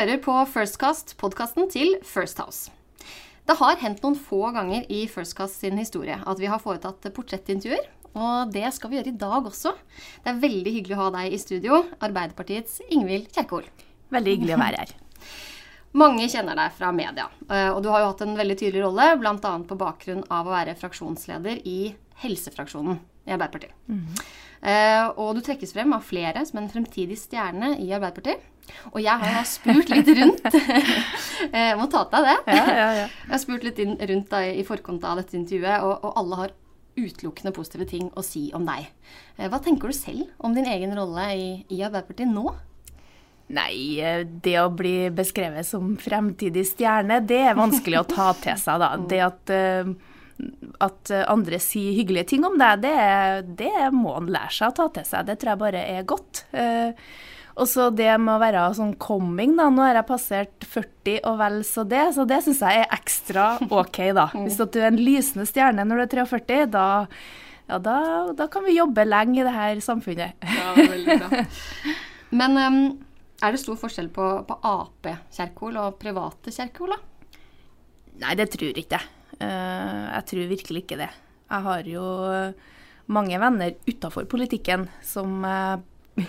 hører på Firstcast, podkasten til First House. Det har hendt noen få ganger i Firstcast sin historie at vi har foretatt portrettintervjuer. Og det skal vi gjøre i dag også. Det er veldig hyggelig å ha deg i studio, Arbeiderpartiets Ingvild Kjerkol. Veldig hyggelig å være her. Mange kjenner deg fra media, eh, og du har jo hatt en veldig tydelig rolle, bl.a. på bakgrunn av å være fraksjonsleder i helsefraksjonen i Arbeiderpartiet. Mm -hmm. Og du trekkes frem av flere som en fremtidig stjerne i Arbeiderpartiet. Og jeg har spurt litt rundt. jeg må ta til deg det. Ja, ja, ja. Jeg har spurt litt rundt da, i forkant av dette intervjuet, og, og, alle har utelukkende positive ting å si om deg. Eh, hva tenker du selv om din egen rolle i, i Arbeiderpartiet nå? Nei, det å bli beskrevet som fremtidig stjerne, det er vanskelig å ta til seg, da. Det at, eh, at andre sier hyggelige ting om deg, det, det må en lære seg å ta til seg. Det tror jeg bare er godt. Eh, og så det med å være sånn coming, da. Nå har jeg passert 40 og vel så det, så det syns jeg er ekstra OK, da. Hvis du er en lysende stjerne når du er 43, da, ja, da, da kan vi jobbe lenge i det her samfunnet. Ja, veldig bra. Men um er det stor forskjell på, på Ap-Kjerkol og private Kjerkol, da? Nei, det tror jeg ikke jeg. Uh, jeg tror virkelig ikke det. Jeg har jo mange venner utafor politikken som jeg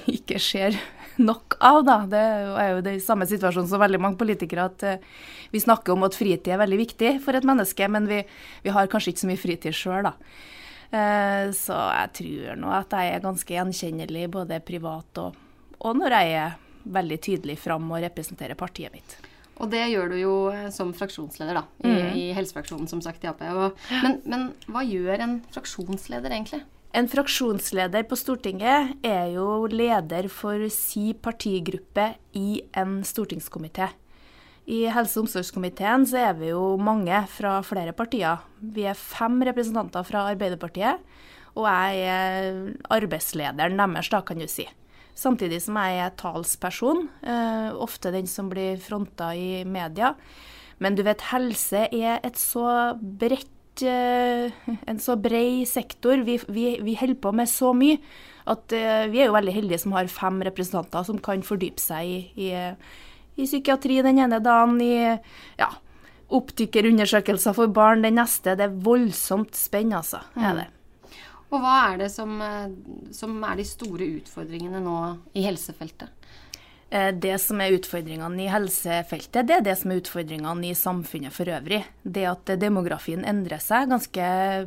ikke ser nok av, da. Det er jo det samme situasjonen som veldig mange politikere, at uh, vi snakker om at fritid er veldig viktig for et menneske, men vi, vi har kanskje ikke så mye fritid sjøl, da. Så jeg tror nå at jeg er ganske gjenkjennelig både privat og, og når jeg er veldig tydelig fram og representerer partiet mitt. Og det gjør du jo eh, som fraksjonsleder da, i, mm. i helsefraksjonen, som sagt, i Ap. Men, men, hva gjør en fraksjonsleder egentlig? En fraksjonsleder på Stortinget er jo leder for si partigruppe i en stortingskomité. I helse- og omsorgskomiteen så er vi jo mange fra flere partier. Vi er fem representanter fra Arbeiderpartiet, og jeg er arbeidslederen deres, da, kan du si. Samtidig som jeg er talsperson, eh, ofte den som blir fronta i media. Men du vet, helse er et så bredt eh, en så bred sektor. Vi, vi, vi, holder på med så mye at eh, vi er jo veldig heldige som har fem representanter som kan fordype seg i, i, i psykiatri den ene dagen, i ja, optikerundersøkelser for barn den neste. Det er voldsomt spennende, altså. Er mm. det. Og hva er det som, eh, som er de store utfordringene nå i helsefeltet? Eh, det som er utfordringene i helsefeltet, det er det som er utfordringene i samfunnet for øvrig. Det at demografien endrer seg ganske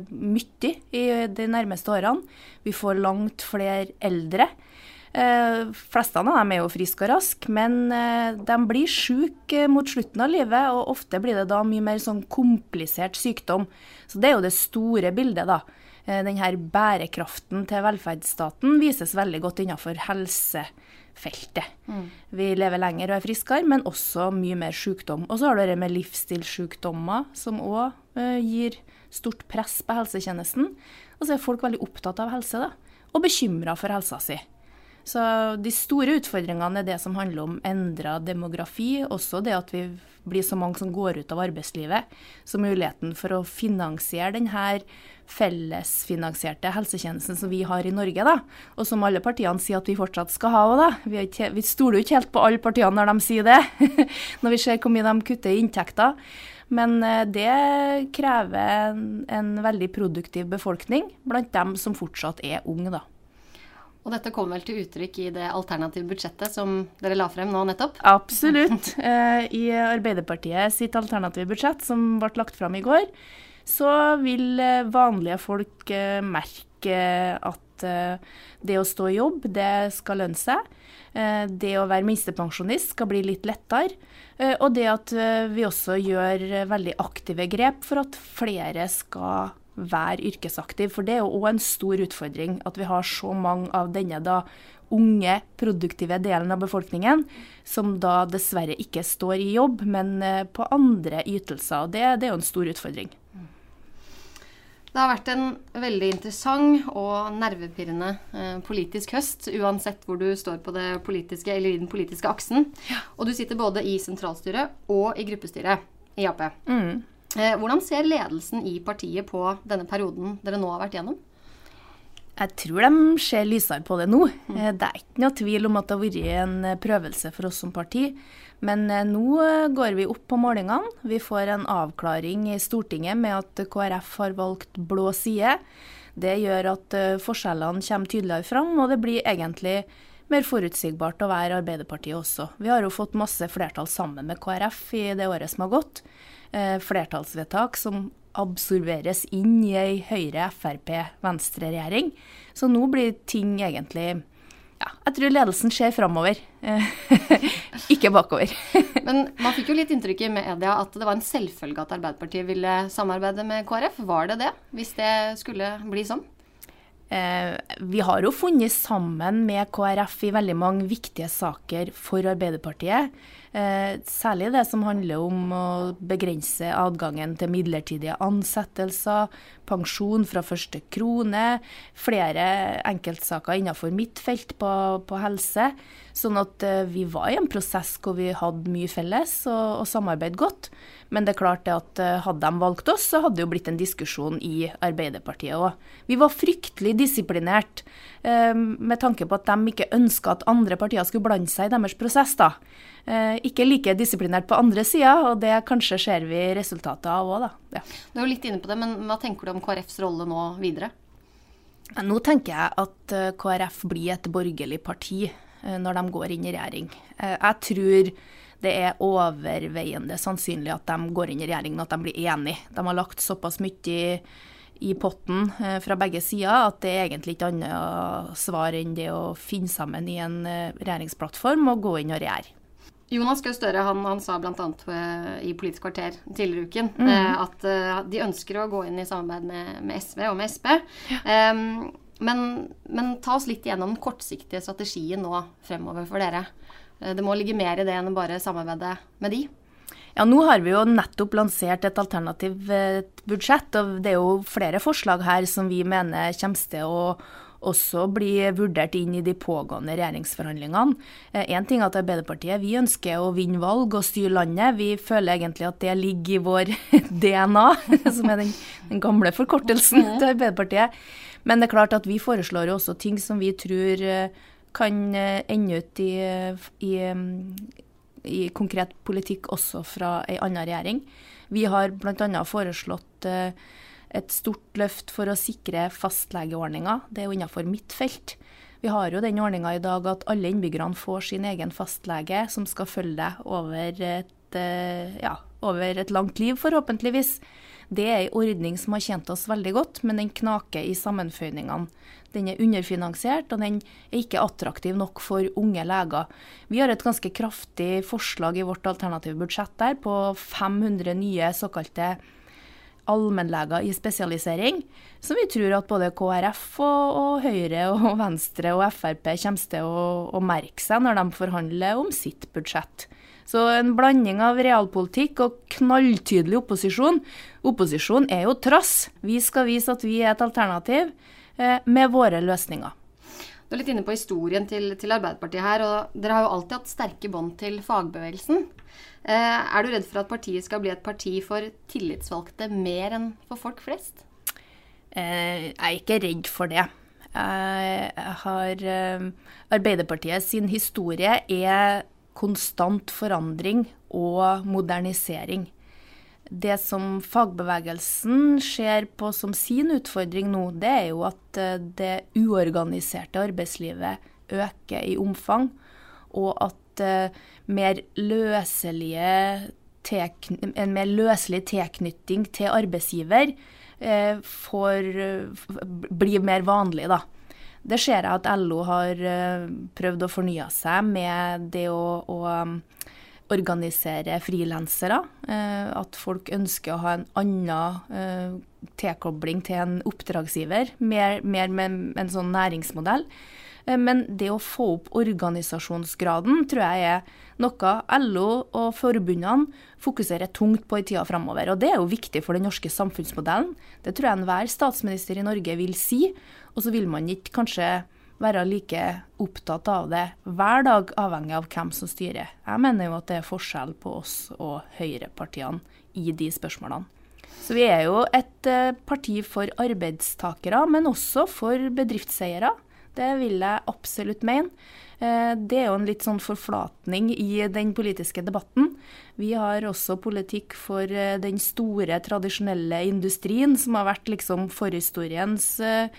mye i de nærmeste årene. Vi får langt flere eldre. Eh, fleste av dem er jo friske og raske, men eh, de blir syke mot slutten av livet, og ofte blir det da mye mer sånn komplisert sykdom. Så det er jo det store bildet, da. Eh, denne bærekraften til velferdsstaten vises veldig godt innenfor helsefeltet. Mm. Vi lever lenger og er friskere, men også mye mer sykdom. Og så har du det med livsstilssykdommer, som òg eh, gir stort press på helsetjenesten. Og så er folk veldig opptatt av helse, da, og bekymra for helsa si. Så de store utfordringene er det som handler om endra demografi, også det at vi blir så mange som går ut av arbeidslivet. Så muligheten for å finansiere denne fellesfinansierte helsetjenesten som vi har i Norge, da, og som alle partiene sier at vi fortsatt skal ha òg, da. Vi, ikke, vi stoler jo ikke helt på alle partiene når de sier det, når vi ser hvor mye de kutter i inntekter. Men eh, det krever en, en veldig produktiv befolkning blant dem som fortsatt er unge, da. Og dette kom vel til uttrykk i det alternative budsjettet som dere la frem nå nettopp? Absolutt. Eh, I Arbeiderpartiet sitt alternative budsjett som ble lagt frem i går, så vil eh, vanlige folk eh, merke at det å stå i jobb, det skal lønne seg. Det å være minstepensjonist skal bli litt lettere. Og det at vi også gjør veldig aktive grep for at flere skal være yrkesaktiv. For det er jo òg en stor utfordring at vi har så mange av denne da unge, produktive delen av befolkningen som da dessverre ikke står i jobb, men eh, på andre ytelser. Det, det er jo en stor utfordring. Det har vært en veldig interessant og nervepirrende eh, politisk høst, uansett hvor du står på det politiske eller i den politiske aksen. Ja. Og du sitter både i sentralstyret og i gruppestyret i Ap. Mm. Eh, hvordan ser ledelsen i partiet på denne perioden dere nå har vært gjennom? Jeg tror de ser lysere på det nå. Mm. Det er ikke noe tvil om at det har vært en prøvelse for oss som parti. Men nå går vi opp på målingene. Vi får en avklaring i Stortinget med at KrF har valgt blå side. Det gjør at forskjellene kommer tydeligere fram, og det blir egentlig mer forutsigbart å være Arbeiderpartiet også. Vi har jo fått masse flertall sammen med KrF i det året som har gått. Eh, flertallsvedtak som absorberes inn i ei Høyre-Frp-Venstre-regjering. Så nå blir ting egentlig ja, jeg tror ledelsen ser framover, ikke bakover. Men man fikk jo litt inntrykk i media at det var en selvfølge at Arbeiderpartiet ville samarbeide med KrF. Var det det, hvis det skulle bli sånn? Eh, vi har jo funnet sammen med KrF i veldig mange viktige saker for Arbeiderpartiet. Eh, særlig det som handler om å begrense adgangen til midlertidige ansettelser, pensjon fra første krone, flere enkeltsaker innenfor mitt felt på, på helse. Sånn at eh, vi var i en prosess hvor vi hadde mye felles og, og samarbeidet godt. Men det er klart at eh, hadde de valgt oss, så hadde det jo blitt en diskusjon i Arbeiderpartiet òg. Vi var fryktelig disiplinert med tanke på at de ikke ønska at andre partier skulle blande seg i deres prosess. da. Eh, ikke like disiplinert på andre sida, og det kanskje ser vi resultatet av òg, da. Ja. Du er jo litt inne på det, men hva tenker du om KrFs rolle nå videre? Nå tenker jeg at KrF blir et borgerlig parti når de går inn i regjering. Jeg tror det er overveiende sannsynlig at de går inn i regjering, og at de blir enige. De har lagt såpass mye i, i potten eh, fra begge sider at det er egentlig ikke annet svar enn det å finne sammen i en eh, regjeringsplattform og gå inn og regjere. Jonas Gahr Støre han, han sa bl.a. I Politisk kvarter tidligere uken mm. eh, at eh, de ønsker å gå inn i samarbeid med, med SV og med Sp. Ja. Um, men, men, ta oss litt gjennom den kortsiktige strategien nå fremover for dere. Eh, det må ligge mer i det enn å bare samarbeide med de. Ja, Nå har vi jo nettopp lansert et alternativt eh, budsjett, og det er jo flere forslag her som vi mener kommer til å også bli vurdert inn i de pågående regjeringsforhandlingene. Én eh, ting er at Arbeiderpartiet vi ønsker å vinne valg og styre landet. Vi føler egentlig at det ligger i vår DNA, som er den, den gamle forkortelsen til Arbeiderpartiet. Men det er klart at vi foreslår jo også ting som vi tror kan eh, ende ut i, i, i konkret politikk også fra ei anna regjering. Vi har bl.a. foreslått eh, et stort løft for å sikre fastlegeordninga. Det er jo innenfor mitt felt. Vi har jo den ordninga i dag at alle innbyggerne får sin egen fastlege, som skal følge deg over et, eh, ja, over et langt liv, forhåpentligvis. Det er en ordning som har tjent oss veldig godt, men den knaker i sammenføyningene. Den er underfinansiert, og den er ikke attraktiv nok for unge leger. Vi har et ganske kraftig forslag i vårt alternative budsjett der på 500 nye såkalte allmennleger i spesialisering, som vi tror at både KrF og, og Høyre og Venstre og Frp kommer til å, å merke seg når de forhandler om sitt budsjett. Så en blanding av realpolitikk og knalltydelig opposisjon. Opposisjon er jo trass. Vi skal vise at vi er et alternativ eh, med våre løsninger. Du er litt inne på historien til, til, Arbeiderpartiet her. og Dere har jo alltid hatt sterke bånd til fagbevegelsen. Eh, er du redd for at partiet skal bli et parti for tillitsvalgte mer enn for folk flest? Eh, jeg er ikke redd for det. Jeg har eh, Arbeiderpartiet sin historie er konstant forandring og modernisering. Det som fagbevegelsen ser på som sin utfordring nå, det er jo at eh, det uorganiserte arbeidslivet øker i omfang, og at eh, mer en mer løselig tilknytning til arbeidsgiver eh, får, blir mer vanlig. da. Det ser jeg at LO har eh, prøvd å fornye seg med det å, å organisere frilansere. Eh, at folk ønsker å ha en annen eh, tilkobling til en oppdragsgiver, mer, mer med en sånn næringsmodell. Men det å få opp organisasjonsgraden tror jeg er noe LO og forbundene fokuserer tungt på i tida framover. Og det er jo viktig for den norske samfunnsmodellen. Det tror jeg enhver statsminister i Norge vil si. Og så vil man ikke kanskje være like opptatt av det hver dag, avhengig av hvem som styrer. Jeg mener jo at det er forskjell på oss og høyrepartiene i de spørsmålene. Så vi er jo et eh, parti for arbeidstakere, men også for bedriftseiere. Det vil jeg absolutt mene. Eh, det er jo en litt sånn forflatning i den politiske debatten. Vi har også politikk for eh, den store, tradisjonelle industrien, som har vært liksom forhistoriens eh,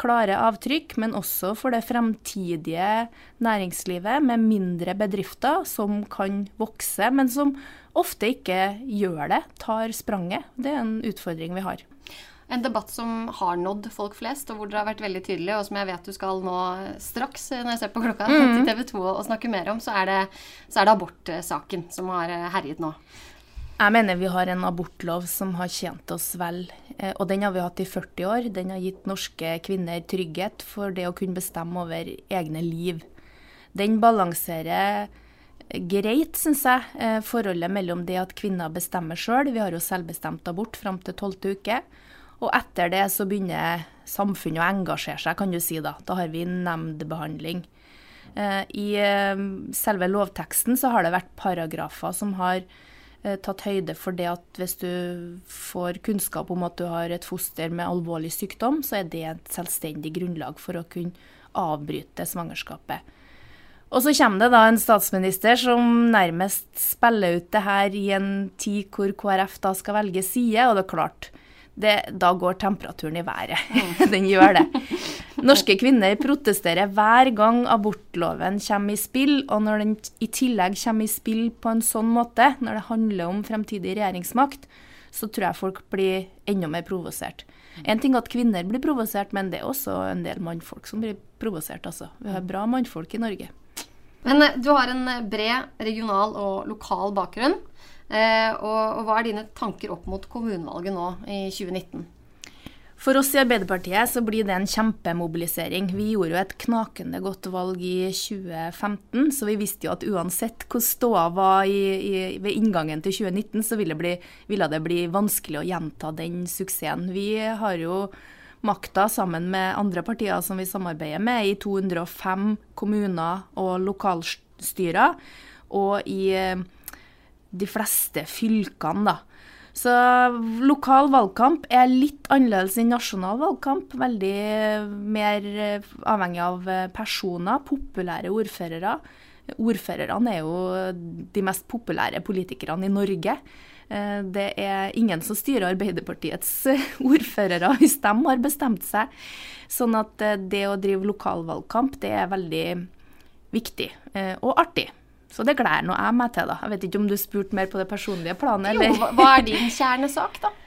klare avtrykk, men også for det fremtidige næringslivet med mindre bedrifter som kan vokse, men som ofte ikke gjør det, tar spranget. Det er en utfordring vi har. En debatt som har nådd folk flest, og hvor dere har vært veldig tydelige, og som jeg vet du skal nå straks, når jeg ser på klokka, mm. til TV 2 og snakke mer om, så er det, så er det abortsaken som har eh, herjet nå. Jeg mener vi har en abortlov som har tjent oss vel. Eh, og den har vi hatt i 40 år. Den har gitt norske kvinner trygghet for det å kunne bestemme over egne liv. Den balanserer greit, syns jeg, eh, forholdet mellom det at kvinner bestemmer sjøl. Vi har jo selvbestemt abort fram til tolvte uke. Og etter det så begynner samfunnet å engasjere seg, kan du si da. Da har vi nemndbehandling. Eh, I eh, selve lovteksten så har det vært paragrafer som har eh, tatt høyde for det at hvis du får kunnskap om at du har et foster med alvorlig sykdom, så er det et selvstendig grunnlag for å kunne avbryte svangerskapet. Og så kommer det da en statsminister som nærmest spiller ut det her i en tid hvor KrF da skal velge side, og det er klart det, da går temperaturen i været. den gjør det. Norske kvinner protesterer hver gang abortloven kommer i spill, og når den i tillegg kommer i spill på en sånn måte, når det handler om fremtidig regjeringsmakt, så tror jeg folk blir enda mer provosert. En ting at kvinner blir provosert, men det er også en del mannfolk som blir provosert. Altså. Vi har bra mannfolk i Norge. Men eh, du har en bred regional og lokal bakgrunn. Eh, og, hva er dine tanker opp mot kommunevalget nå i 2019? For oss i Arbeiderpartiet så blir det en kjempemobilisering. Vi gjorde jo et knakende godt valg i 2015, så vi visste jo at uansett hvor ståa var i, i, ved inngangen til 2019, så ville, bli, ville, det bli vanskelig å gjenta den suksessen. Vi har jo makta sammen med andre partier som vi samarbeider med, i 205 kommuner og lokalstyrer. Og i de fleste fylkene, da. Så lokal valgkamp er litt annerledes enn nasjonal valgkamp. Veldig mer eh, avhengig av eh, personer, populære ordførere. Ordførerne er jo de mest populære politikerne i Norge. Eh, det er ingen som styrer Arbeiderpartiets ordførere hvis de har bestemt seg. Sånn at det å drive lokalvalgkamp, det er veldig viktig og artig. Så det gleder nå jeg meg til, da. Jeg vet ikke om du spurte mer på det personlige planet, eller? Jo, hva er din kjernesak, da?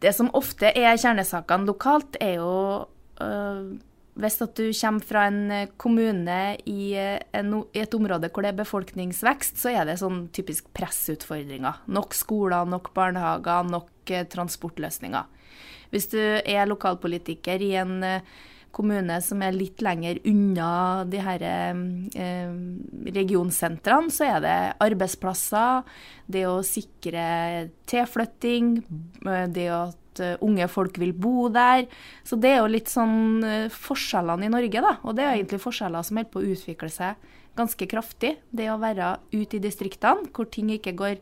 Det som ofte er kjernesakene lokalt, er jo hvis at du kommer fra en kommune i, en, i, et område hvor det er befolkningsvekst, så er det sånn typisk pressutfordringer. Nok skoler, nok barnehager, nok uh, transportløsninger. Hvis du er lokalpolitiker i en kommune som er litt lenger unna de her eh, regionsentrene, så er det arbeidsplasser, det å sikre tilflytting, eh, det at eh, unge folk vil bo der. Så det er jo litt sånn eh, forskjellene i Norge, da. Og det er egentlig forskjeller som holder på å utvikle seg ganske kraftig. Det å være ute i distriktene, hvor ting ikke går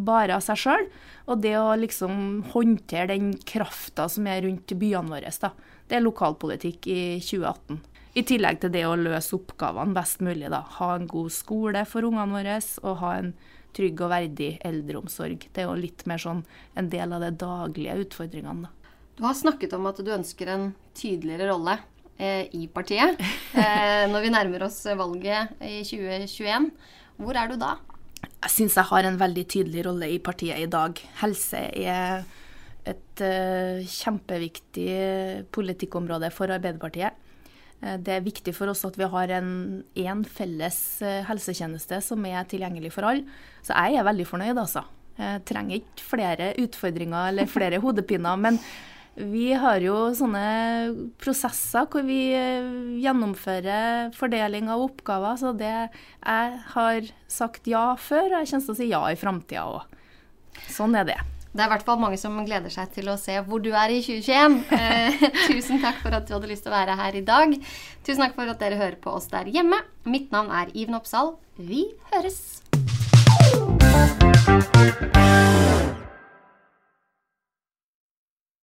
bare av seg sjøl. Og det å liksom håndtere den krafta som er rundt byene våre. da. Det er lokalpolitikk i 2018. I tillegg til det å løse oppgavene best mulig. da. Ha en god skole for ungene våre, og ha en trygg og verdig eldreomsorg. Det er jo litt mer sånn en del av de daglige utfordringene. da. Du har snakket om at du ønsker en tydeligere rolle eh, i partiet eh, når vi nærmer oss valget i 2021. Hvor er du da? Jeg syns jeg har en veldig tydelig rolle i partiet i dag. Helse er et uh, kjempeviktig politikkområde for Arbeiderpartiet. Uh, det er viktig for oss at vi har en én felles uh, helsetjeneste som er tilgjengelig for alle. Så jeg er veldig fornøyd, altså. Jeg trenger ikke flere utfordringer eller flere hodepiner. Men vi har jo sånne prosesser hvor vi eh, gjennomfører fordeling av oppgaver. Så det jeg har sagt ja før, og jeg kommer til å si ja i framtida òg. Sånn er det. Det er i hvert fall mange som gleder seg til å se hvor du er i 2021. Eh, tusen takk for at du hadde lyst til å være her i dag. Tusen takk for at dere hører på oss der hjemme. Mitt navn er Iven Oppsal. Vi høres!